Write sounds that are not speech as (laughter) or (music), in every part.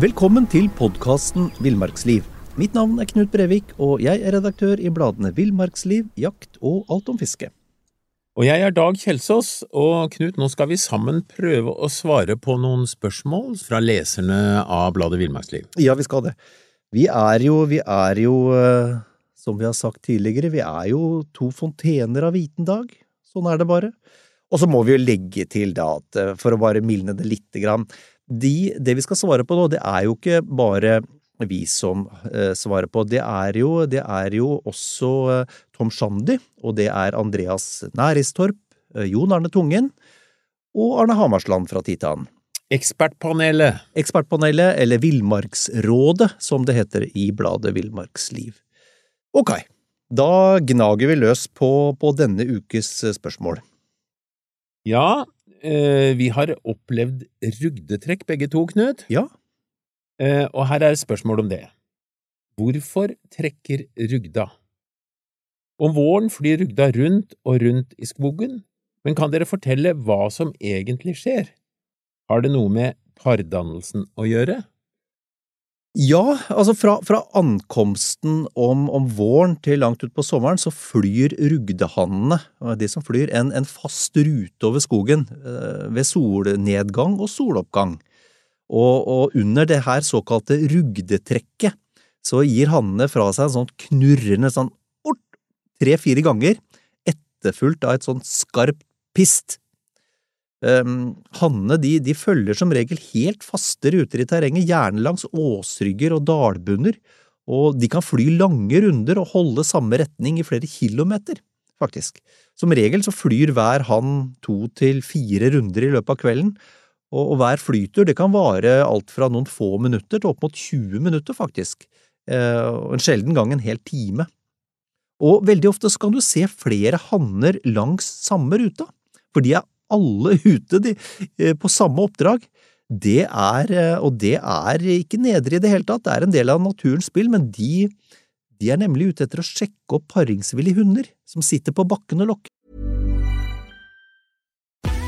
Velkommen til podkasten Villmarksliv. Mitt navn er Knut Brevik, og jeg er redaktør i bladene Villmarksliv, Jakt og Alt om fiske. Og jeg er Dag Kjelsås, og Knut, nå skal vi sammen prøve å svare på noen spørsmål fra leserne av bladet Villmarksliv. Ja, vi skal det. Vi er jo, vi er jo, eh, som vi har sagt tidligere, vi er jo to fontener av viten, Dag. Sånn er det bare. Og så må vi jo legge til da at, eh, for å bare mildne det lite grann, de, det vi skal svare på nå, det er jo ikke bare vi som eh, svarer på. Det er jo, det er jo også eh, Tom Shandy, og det er Andreas Næristorp, eh, Jon Arne Tungen og Arne Hamarsland fra Titan. Ekspertpanelet. Ekspertpanelet, eller Villmarksrådet, som det heter i bladet Villmarksliv. Ok, da gnager vi løs på, på denne ukes spørsmål. Ja, eh, vi har opplevd rugdetrekk begge to, Knut. Ja, Eh, og her er spørsmål om det. Hvorfor trekker rugda? Om våren flyr rugda rundt og rundt i skogen, men kan dere fortelle hva som egentlig skjer? Har det noe med pardannelsen å gjøre? Ja, altså fra, fra ankomsten om, om våren til langt utpå sommeren, så flyr rugdehannene, de som flyr, en, en fast rute over skogen eh, ved solnedgang og soloppgang. Og, og under det her såkalte rugdetrekket så gir hannene fra seg en sånn knurrende sånn tre–fire ganger, etterfulgt av et sånt skarpt pist. Um, Hannene de, de følger som regel helt faste ruter i terrenget, gjerne langs åsrygger og dalbunner, og de kan fly lange runder og holde samme retning i flere kilometer, faktisk. Som regel så flyr hver hann to til fire runder i løpet av kvelden, og, og hver flytur det kan vare alt fra noen få minutter til opp mot 20 minutter, faktisk, eh, og en sjelden gang en hel time. Og veldig ofte så kan du se flere hanner langs samme ruta, for de er alle ute de, eh, på samme oppdrag. Det er, eh, og det er ikke nedre i det hele tatt, det er en del av naturens spill, men de, de er nemlig ute etter å sjekke opp paringsvillige hunder som sitter på bakken og lokker.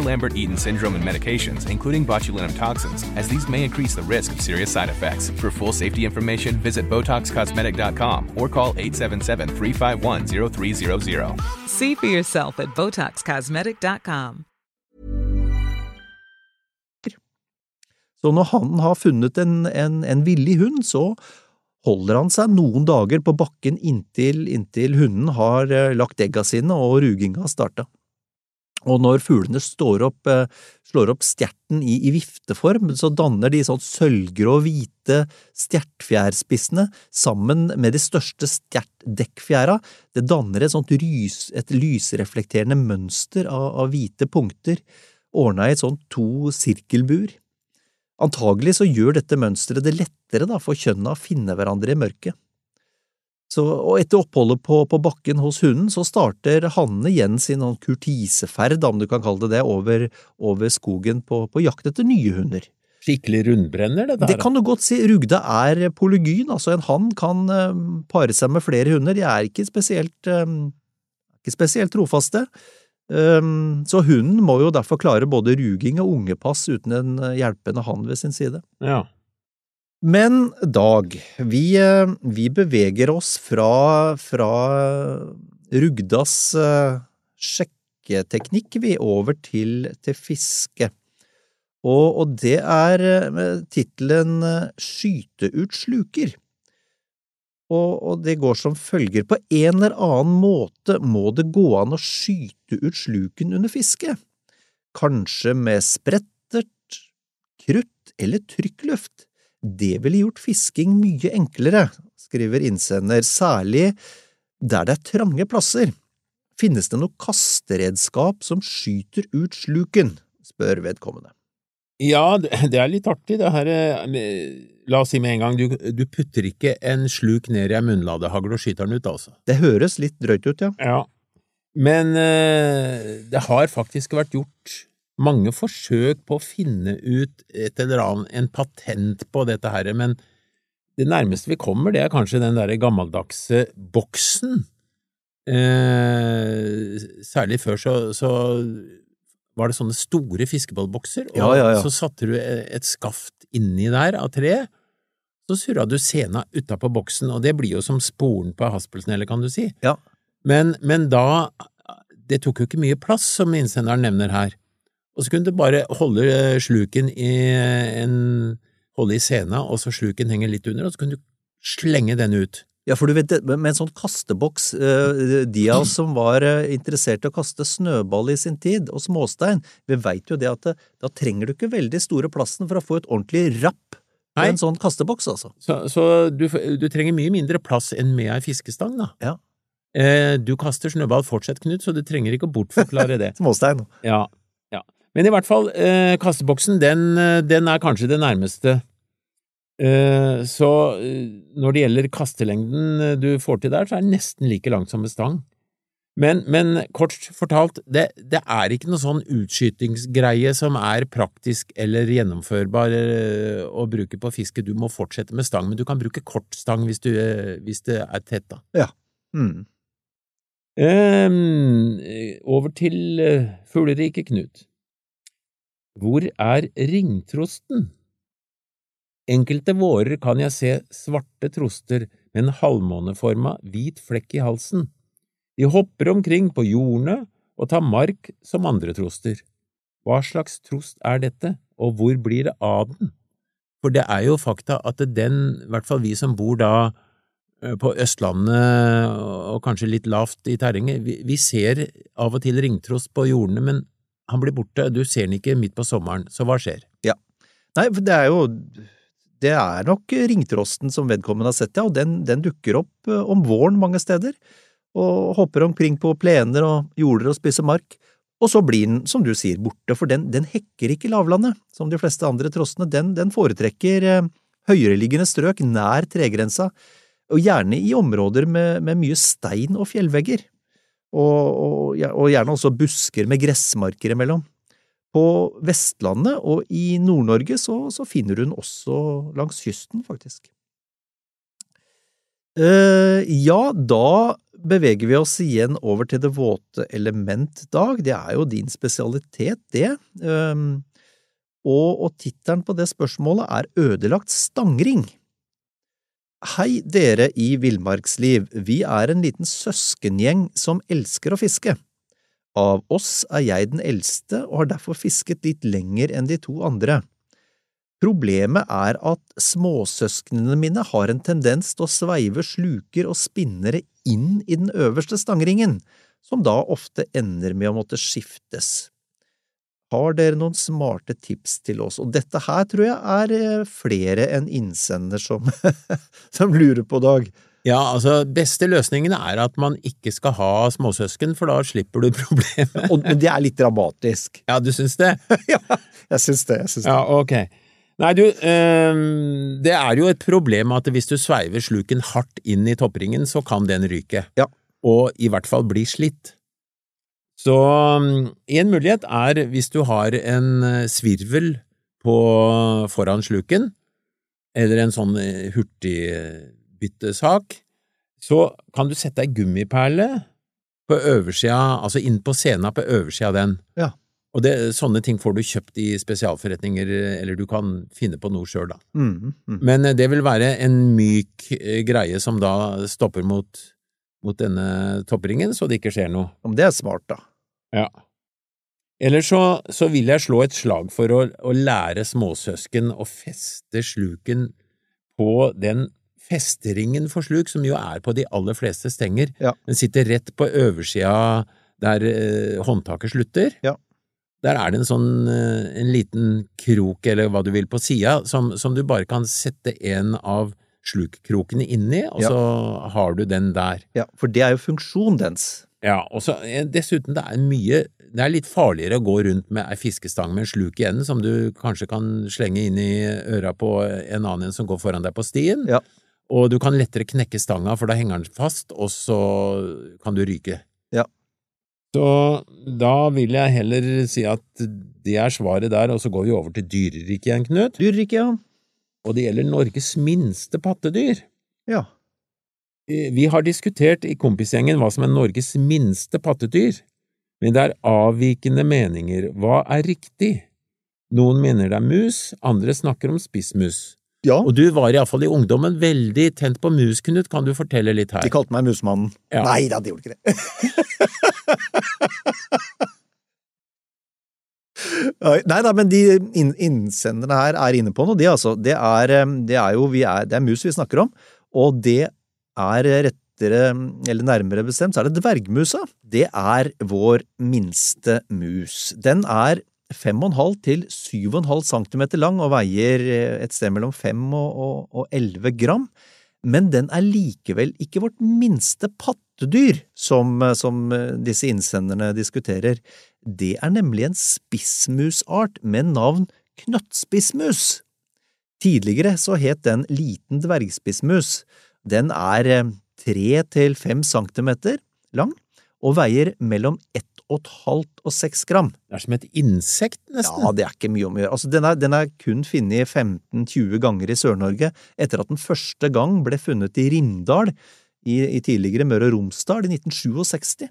Lambert Eaton syndrome and medications, including botulinum toxins, as these may increase the risk of serious side effects. For full safety information, visit BotoxCosmetic.com or call 877 351 0300. See for yourself at BotoxCosmetic.com. Så når han har funnet en, en, en villig hund, så holder han seg noen dager på bakken inntil, inntil hunden har eh, lagt egga sine og ruginga har starta. Og når fuglene opp, eh, slår opp stjerten i, i vifteform, så danner de sånn sølvgrå hvite stjertfjærspissene sammen med de største stjertdekkfjæra. Det danner et sånt rys, et lysreflekterende mønster av, av hvite punkter, ordna i et sånt to sirkelbur. Antagelig så gjør dette mønsteret det lettere da, for kjønna å finne hverandre i mørket. Så, og etter oppholdet på, på, bakken hos hunden, så starter hannene igjen sin sånn kurtiseferd, om du kan kalle det det, over, over skogen på, på, jakt etter nye hunder. Skikkelig rundbrenner, det der? Det kan du godt si. Rugda er polygyn, altså en hann kan uh, pare seg med flere hunder. De er ikke spesielt, um, ikke spesielt trofaste. Um, så hunden må jo derfor klare både ruging og ungepass uten en hjelpende hann ved sin side. Ja. Men Dag, vi, vi beveger oss fra, fra Rugdas uh, sjekketeknikk vi over til, til fiske. Og, og, det er med tittelen Skyte ut sluker. Og, og det går som følger. På en eller annen måte må det gå an å skyte ut sluken under fiske. Kanskje med sprettert, krutt eller trykkløft Det ville gjort fisking mye enklere, skriver innsender, særlig der det er trange plasser. Finnes det noe kasteredskap som skyter ut sluken? spør vedkommende. Ja, det er litt artig, det her eh, La oss si med en gang, du, du putter ikke en sluk ned i ei munnladehagl og skyter den ut, altså. Det høres litt drøyt ut, ja. Ja. Men eh, det har faktisk vært gjort mange forsøk på å finne ut et eller annet, en patent på dette her, men det nærmeste vi kommer, det er kanskje den derre gammeldagse boksen. Eh, særlig før så, så var det sånne store fiskeballbokser, og Ja, ja, ja. så satte du et skaft inni der av tre, så surra du sena utapå boksen, og det blir jo som sporen på haspelsnelle, kan du si. Ja. Men, men da Det tok jo ikke mye plass, som innsenderen nevner her. Og så kunne du bare holde eh, sluken i en Holde i sena, og så sluken henger litt under, og så kunne du slenge den ut. Ja, for du vet, med en sånn kasteboks, eh, de av oss som var eh, interessert i å kaste snøball i sin tid, og småstein, vi veit jo det at da trenger du ikke veldig store plassen for å få et ordentlig rapp på en sånn kasteboks, altså. Så, så du, du trenger mye mindre plass enn med ei fiskestang, da. Ja. Eh, du kaster snøball fortsatt, Knut, så du trenger ikke å bortforklare det. (laughs) Småstein. Ja. Men i hvert fall, eh, kasteboksen, den, eh, den er kanskje det nærmeste. Eh, så eh, når det gjelder kastelengden eh, du får til der, så er den nesten like langt som med stang. Men, men kort fortalt, det, det er ikke noe sånn utskytingsgreie som er praktisk eller gjennomførbar å bruke på fiske. Du må fortsette med stang, men du kan bruke kort stang hvis, du, hvis det er tett, da. Mm. Eh, over til fugleriket, Knut. Hvor er ringtrosten? Enkelte vårer kan jeg se svarte troster med en halvmåneforma hvit flekk i halsen. De hopper omkring på jordene og tar mark som andre troster. Hva slags trost er dette, og hvor blir det av den? For det er jo fakta at den, i hvert fall vi som bor da eh, på Østlandet og kanskje litt lavt i terrenget, vi, vi ser av og til ringtrost på jordene, men han blir borte, du ser den ikke midt på sommeren, så hva skjer? Ja. Nei, for det er jo Det er nok ringtrosten som vedkommende har sett, ja, og den, den dukker opp eh, om våren mange steder, og hopper omkring på plener og jorder og spiser mark. Og så blir den, som du sier, borte, for den, den hekker ikke lavlandet, som de fleste andre trostene. Den, den foretrekker eh, høyereliggende strøk nær tregrensa, og gjerne i områder med, med mye stein og fjellvegger, og, og, og gjerne også busker med gressmarker imellom. På Vestlandet og i Nord-Norge så, så finner den også langs kysten, faktisk. Uh, ja, da beveger vi oss igjen over til det våte element, Dag. Det er jo din spesialitet, det. Uh, og og tittelen på det spørsmålet er Ødelagt stangring. Hei, dere i Villmarksliv, vi er en liten søskengjeng som elsker å fiske. Av oss er jeg den eldste og har derfor fisket litt lenger enn de to andre. Problemet er at småsøsknene mine har en tendens til å sveive sluker og spinnere inn i den øverste stangringen, som da ofte ender med å måtte skiftes. Har dere noen smarte tips til oss? Og dette her tror jeg er eh, flere enn innsender som, (laughs) som lurer på, Dag. Ja, altså, beste løsningen er at man ikke skal ha småsøsken, for da slipper du (laughs) problemet. Og det er litt dramatisk. Ja, du syns det? (laughs) ja, jeg syns det. Jeg syns det. Ja, ok. Nei, du, øh, det er jo et problem at hvis du sveiver sluken hardt inn i toppringen, så kan den ryke. Ja. Og i hvert fall bli slitt. Så um, en mulighet er hvis du har en eh, svirvel på foran sluken, eller en sånn eh, hurtigbyttesak, så kan du sette ei gummiperle på øversida, altså inn på scena på øversida av den. Ja. Og det, sånne ting får du kjøpt i spesialforretninger, eller du kan finne på noe sjøl, da. Mm, mm. Men eh, det vil være en myk greie som da stopper mot, mot denne toppringen, så det ikke skjer noe. Om det er smart, da. Ja. Eller så, så vil jeg slå et slag for å, å lære småsøsken å feste sluken på den festeringen for sluk, som jo er på de aller fleste stenger. Ja. Den sitter rett på oversida der eh, håndtaket slutter. Ja. Der er det en sånn eh, en liten krok, eller hva du vil, på sida, som, som du bare kan sette en av slukkrokene inni, og Ja. så har du den der. Ja, for det er jo funksjonen dens. Ja, og så eh, dessuten, det er mye Det er litt farligere å gå rundt med ei fiskestang med en sluk i enden, som du kanskje kan slenge inn i øra på en annen en som går foran deg på stien. Ja. Og du kan lettere knekke stanga, for da henger den fast, og så kan du ryke. Ja. Så da vil jeg heller si at det er svaret der, og så går vi over til dyreriket igjen, Knut. Dyreriket, ja. Og det gjelder Norges minste pattedyr. Ja. Eh, Vi har diskutert i kompisgjengen hva som er Norges minste pattedyr, men det er avvikende meninger. Hva er riktig? Noen mener det er mus, andre snakker om spissmus. Ja, Og du var iallfall i ungdommen veldig tent på mus, Knut, kan du fortelle litt her? de kalte meg Musemannen. Ja. Nei da, de gjorde ikke det. (laughs) Nei da, men de inn- innsenderne her er inne på noe, de altså. Det er, eh, det er jo vi er, det er mus vi snakker om, og det er rettere, eller nærmere bestemt, så er det dvergmusa. Det er vår minste mus. Den er 5,5 til 7,5 cm lang og veier eh, et sted mellom 5 og, og, og 11 gram. Men den er likevel ikke vårt minste pattedyr, som, som eh, disse innsenderne diskuterer. Det er nemlig en spissmusart med navn knøttspissmus. Tidligere så het den liten dvergspissmus. Den er eh, tre til fem centimeter lang og veier mellom 1,5 og et halvt og seks gram. Det er som et insekt, nesten. Ja, det er ikke mye om å gjøre. Altså, den, er, den er kun funnet 15–20 ganger i Sør-Norge etter at den første gang ble funnet i Rindal i, i tidligere Møre og Romsdal i 1967.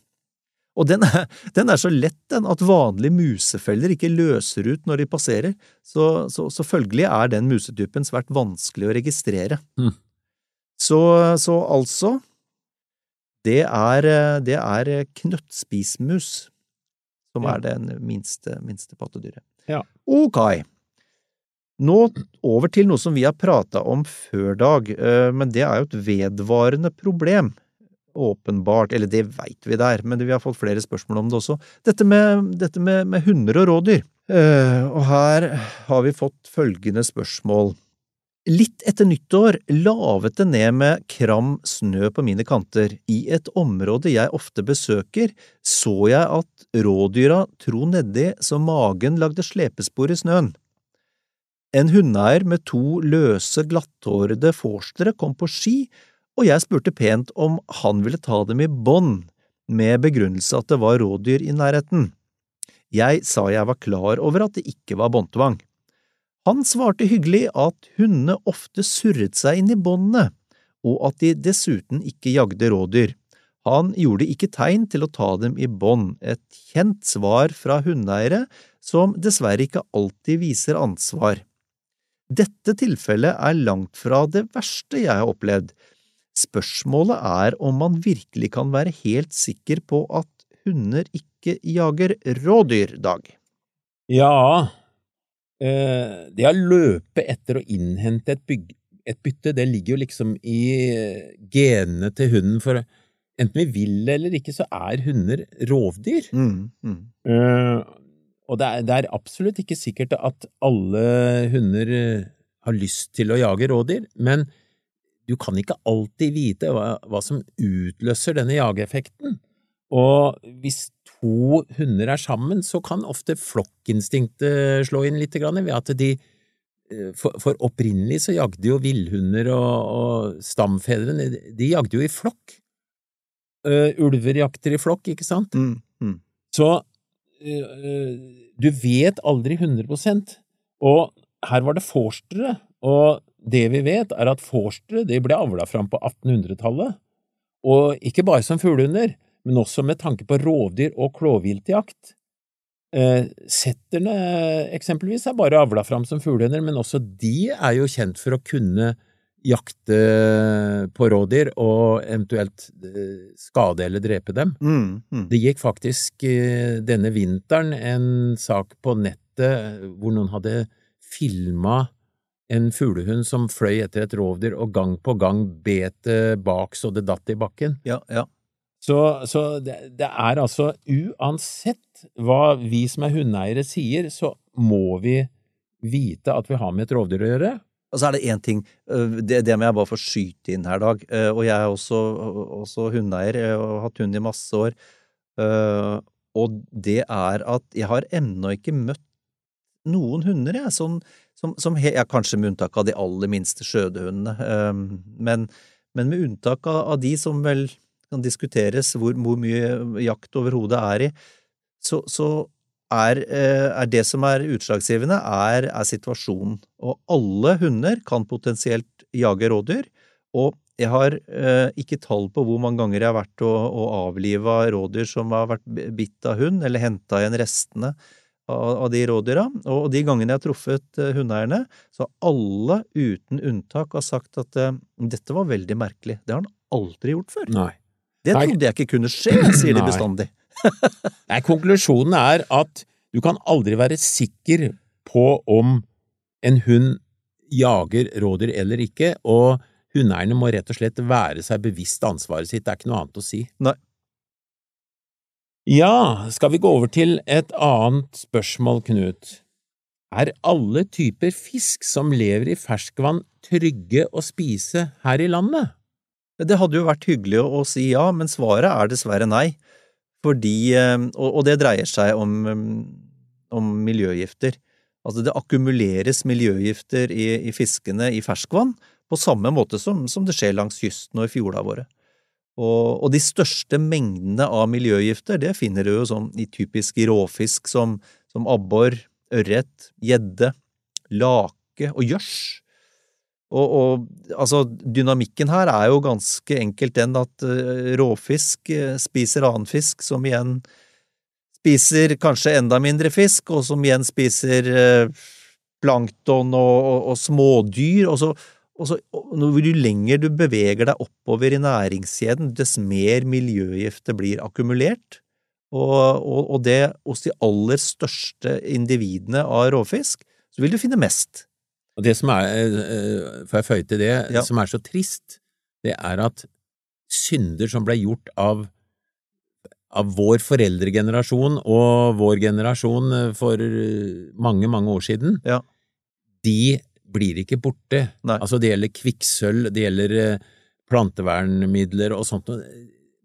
Og den er, den er så lett den at vanlige musefeller ikke løser ut når de passerer, så, så, så følgelig er den musetypen svært vanskelig å registrere. Mhm. Så, så altså, det er, det er knøttspismus som Ja. er det minste, minste pattedyret. Ja. Ok. Nå over til noe som vi har prata om før, Dag, eh, men det er jo et vedvarende problem. Åpenbart, eller det veit vi der, men vi har fått flere spørsmål om det også. Dette med, dette med, med hunder og rådyr. Eh, Og her har vi fått følgende spørsmål. Litt etter nyttår lavet det ned med kram snø på mine kanter. I et område jeg ofte besøker, så jeg at rådyra tro nedi så magen lagde slepespor i snøen. En hundeeier med to løse, glatthårede forstere kom på ski, og jeg spurte pent om han ville ta dem i bånd, med begrunnelse at det var rådyr i nærheten. Jeg sa jeg var klar over at det ikke var båndtvang. Han svarte hyggelig at hundene ofte surret seg inn i båndene, og at de dessuten ikke jagde rådyr. Han gjorde ikke tegn til å ta dem i bånd, et kjent svar fra hundeeiere som dessverre ikke alltid viser ansvar. Dette tilfellet er langt fra det verste jeg har opplevd. Spørsmålet er om man virkelig kan være helt sikker på at hunder ikke jager rådyr, Dag. Ja, det å løpe etter å innhente et, byg, et bytte, det ligger jo liksom i eh, genene til hunden, for enten vi vil eller ikke, så er hunder rovdyr. Mm, mm. Eh, og det er, det er absolutt ikke sikkert at alle hunder eh, har lyst til å jage rådyr, men du kan ikke alltid vite hva, hva som utløser denne jageeffekten. Og hvis to hunder er sammen, så kan ofte flokkinstinktet slå inn litt, ved at de eh, for, opprinnelig så jagde jo villhunder og, og stamfedrene, de jagde jo i flokk. Ulver jakter i flokk, ikke sant? Mm, mm. Så du vet aldri 100% og her var det forstere, og det vi vet er at forstere ble avla fram på 1800-tallet, og ikke bare som fuglehunder, men også med tanke på rovdyr og klovviltjakt. Eh, setterne eksempelvis er bare avla fram som fuglehunder, men også de er jo kjent for å kunne jakte på rådyr og eventuelt eh, skade eller drepe dem. Mm, mm. Det gikk faktisk eh, denne vinteren en sak på nettet hvor noen hadde filma en fuglehund som fløy etter et rovdyr og gang på gang bet det bak så det datt i bakken. Ja, ja. Så, så det, det er altså uansett hva vi som er hundeeiere sier, så må vi vite at vi har med et rovdyr å gjøre. Og så er det én ting, øh, det, det må jeg bare få skyte inn her, Dag. Øh, Og jeg er også, også hundeeier, jeg har hatt hund i masse år. Øh, Og det er at jeg har ennå ikke møtt noen hunder, jeg, som, som, som ja, Kanskje med unntak av de aller minste skjødehundene, men, men med unntak av de som vel kan diskuteres hvor, hvor mye jakt overhodet er i, så, så er, eh, er det som er utslagsgivende, er, er situasjonen. Og alle hunder kan potensielt jage rådyr, og jeg har eh, ikke tall på hvor mange ganger jeg har vært og, og avliva rådyr som har vært bitt av hund, eller henta igjen restene av, av de rådyra. Og de gangene jeg har truffet eh, hundeeierne, så har alle uten unntak har sagt at eh, dette var veldig merkelig. Det har han aldri gjort før. Nei. Det trodde jeg ikke kunne skje, sier de bestandig. Nei, konklusjonen er at du kan aldri være sikker på om en hund jager rådyr eller ikke, og hundeeierne må rett og slett være seg bevisst ansvaret sitt, det er ikke noe annet å si. Nei. Ja, skal vi gå over til et annet spørsmål, Knut? Er alle typer fisk som lever i ferskvann trygge å spise her i landet? Det hadde jo vært hyggelig å, si ja, men svaret er dessverre nei. Fordi, eh, og, det dreier seg om, eh, om miljøgifter. Altså det akkumuleres miljøgifter i, i fiskene i ferskvann, på samme måte som, som det skjer langs kysten og i fjordene våre. Og, og de største mengdene av miljøgifter, det finner du jo sånn i typisk råfisk som, som abbor, ørret, gjedde, lake og gjørs. Og, og altså, dynamikken her er jo ganske enkelt den at eh, råfisk eh, spiser annen fisk, som igjen spiser kanskje enda mindre fisk, og som igjen spiser eh, plankton og, og, og smådyr, og så, og så jo lenger du beveger deg oppover i næringskjeden, dess mer miljøgifter blir akkumulert, og det hos de aller største individene av råfisk, så vil du finne mest. Og det som er, eh, får jeg føye til det, Ja. som er så trist, det er at synder som ble gjort av, av vår foreldregenerasjon og vår generasjon eh, for eh, mange, mange år siden, Ja. de blir ikke borte. Nei. Altså det gjelder kvikksølv, det gjelder eh, plantevernmidler og sånt.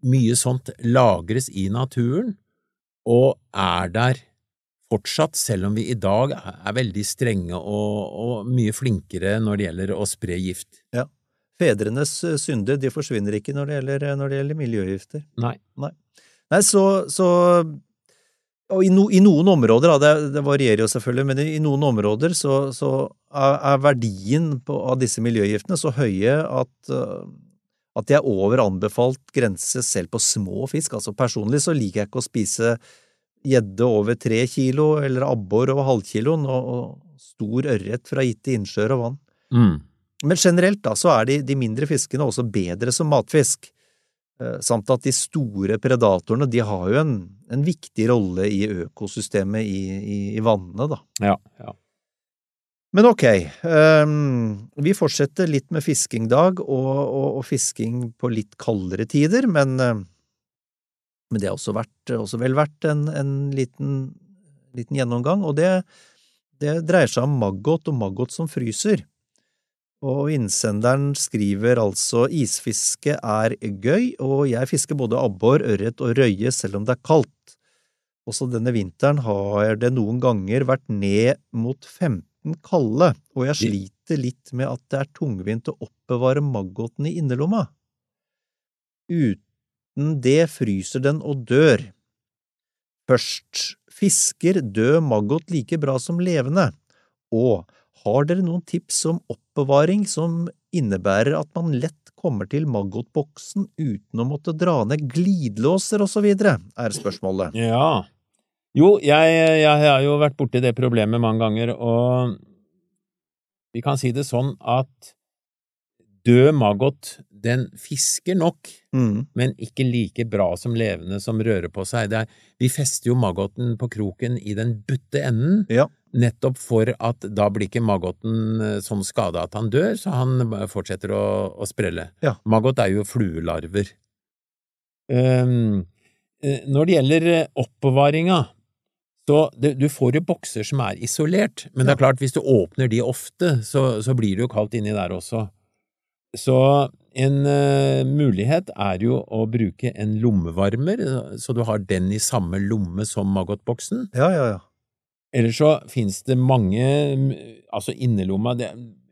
Mye sånt lagres i naturen og er der fortsatt, selv om vi i dag er veldig strenge og, og mye flinkere når det gjelder å spre gift. Ja. Fedrenes eh, synder, de forsvinner ikke når det gjelder, når det gjelder miljøgifter. Nei. Nei, så, så Og i, no, i noen områder, det, det varierer jo selvfølgelig, men i, noen områder så, så er, er verdien på, av disse miljøgiftene så høye at, uh, at de er over anbefalt grense selv på små fisk. Altså personlig så liker jeg ikke å spise gjedde over tre kilo, eller abbor over halvkiloen, og, og stor ørret fra gitte innsjøer og vann. Mm. Men generelt da, så er de, de mindre fiskene også bedre som matfisk, eh, samt at de store predatorene de har jo en, en viktig rolle i økosystemet i, i, i vannene, da. Ja, ja. Men ok, um, vi fortsetter litt med fisking, Dag, og, og, og fisking på litt kaldere tider, men, eh, men det har også, vært, også vel vært en, en liten, liten gjennomgang, og det, det dreier seg om maggot og maggot som fryser. Og innsenderen skriver altså isfiske er gøy, og jeg fisker både abbor, ørret og røye selv om det er kaldt. Også denne vinteren har det noen ganger vært ned mot 15 kalde, og jeg sliter litt med at det er tungvint å oppbevare maggotene i innerlomma. Uten det fryser den og dør. Først, fisker død maggot like bra som levende, og har dere noen tips om oppbevaring som innebærer at man lett kommer til maggotboksen uten å måtte dra ned glidelåser videre, er spørsmålet. Ja. Jo, jeg, jeg har jo vært borti det problemet mange ganger, og vi kan si det sånn at død maggot, den fisker nok, Mm, men ikke like bra som levende som rører på seg. Det er, vi fester jo maggoten på kroken i den butte enden, ja, nettopp for at da blir ikke maggoten eh, sånn skada at han dør, så han fortsetter å, å sprelle. Ja. Maggot er jo fluelarver. Um, når det gjelder oppbevaringa, så du får jo bokser som er isolert, men det er klart, hvis du åpner de ofte, så, så blir det jo kaldt inni der også. Så en uh, mulighet er jo å bruke en lommevarmer, så du har den i samme lomme som Maggot-boksen. Ja, ja, ja. Eller så finnes det mange Altså, innerlomma det,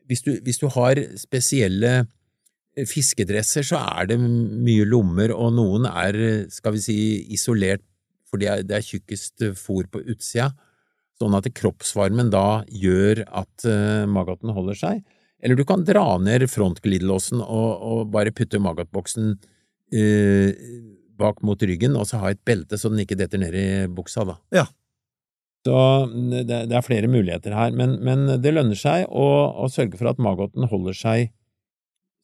hvis, du, hvis du har spesielle fiskedresser, så er det mye lommer, og noen er, skal vi si, isolert fordi det er tjukkest fôr på utsida, sånn at kroppsvarmen da gjør at uh, maggoten holder seg. Eller du kan dra ned frontglidelåsen og, og bare putte magatboksen uh, bak mot ryggen, og så ha et belte så den ikke detter ned i buksa, da. Ja. Så det, det er flere muligheter her, men, men det lønner seg å, å sørge for at magoten holder seg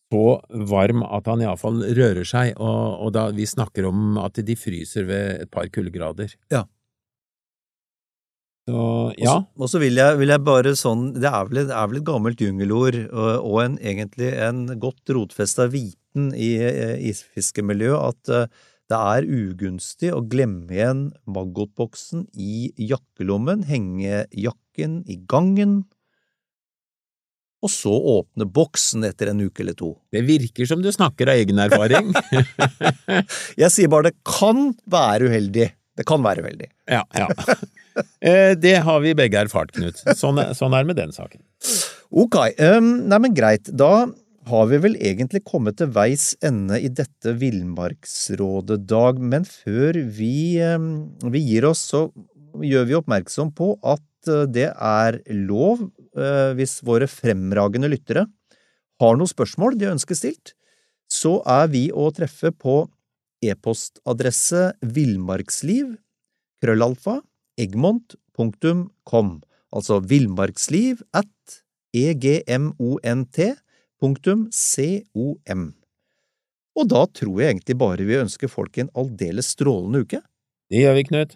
så varm at han iallfall rører seg, og, og, da vi snakker om at de fryser ved et par kuldegrader. Ja. Så, ja. Og så vil jeg, vil jeg, bare sånn Det er vel, er vel et gammelt jungelord, og, og en, egentlig en godt rotfesta viten i isfiskemiljøet, at uh, det er ugunstig å glemme igjen maggotboksen i jakkelommen, henge jakken i gangen, og så åpne boksen etter en uke eller to. Det virker som du snakker av egen erfaring. (laughs) Jeg sier bare det kan være uheldig. Det kan være veldig. Ja, ja. (laughs) Eh, det har vi begge erfart, Knut. Sånn, sånn er det med den saken. Ok, um, nei, men greit. Da har vi vel egentlig kommet til veis ende i dette Villmarksrådet, Dag, men før vi, um, vi gir oss, så gjør vi oppmerksom på at uh, det er lov uh, hvis våre fremragende lyttere har noen spørsmål de ønsker stilt, så er vi å treffe på e-postadresse villmarksliv krøllalfa egmont.com, altså villmarksliv at egmont.com. Og da tror jeg egentlig bare vi ønsker folk en aldeles strålende uke. Det gjør vi, Knut.